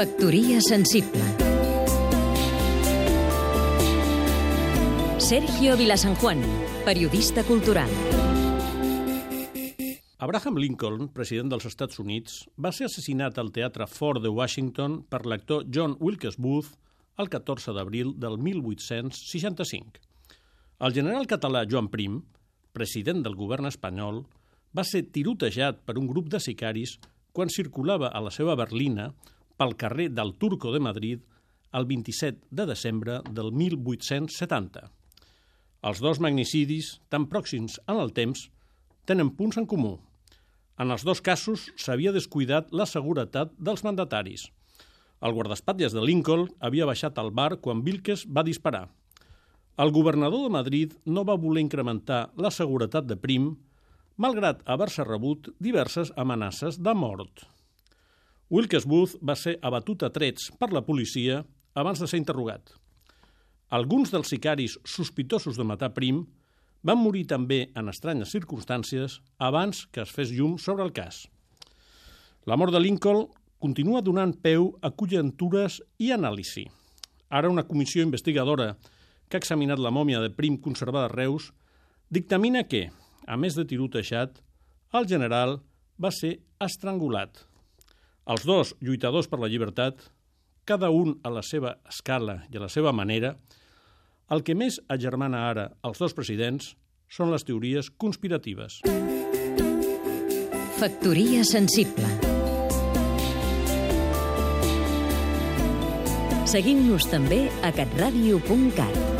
Factoria sensible Sergio Vilasanjuan, periodista cultural Abraham Lincoln, president dels Estats Units, va ser assassinat al Teatre Ford de Washington per l'actor John Wilkes Booth el 14 d'abril del 1865. El general català Joan Prim, president del govern espanyol, va ser tirotejat per un grup de sicaris quan circulava a la seva berlina pel carrer del Turco de Madrid el 27 de desembre del 1870. Els dos magnicidis, tan pròxims en el temps, tenen punts en comú – en els dos casos s'havia descuidat la seguretat dels mandataris. El guardaespatlles de Lincoln havia baixat al bar quan Wilkes va disparar. El governador de Madrid no va voler incrementar la seguretat de Prim, malgrat haver-se rebut diverses amenaces de mort. Wilkes Booth va ser abatut a trets per la policia abans de ser interrogat. Alguns dels sicaris sospitosos de matar Prim van morir també en estranyes circumstàncies abans que es fes llum sobre el cas. La mort de Lincoln continua donant peu a conjentures i anàlisi. Ara una comissió investigadora que ha examinat la mòmia de Prim conservada a Reus dictamina que, a més de tirotejat, el general va ser estrangulat. Els dos lluitadors per la llibertat, cada un a la seva escala i a la seva manera, el que més agermana ara els dos presidents són les teories conspiratives. Factoria sensible Seguim-nos també a catradio.cat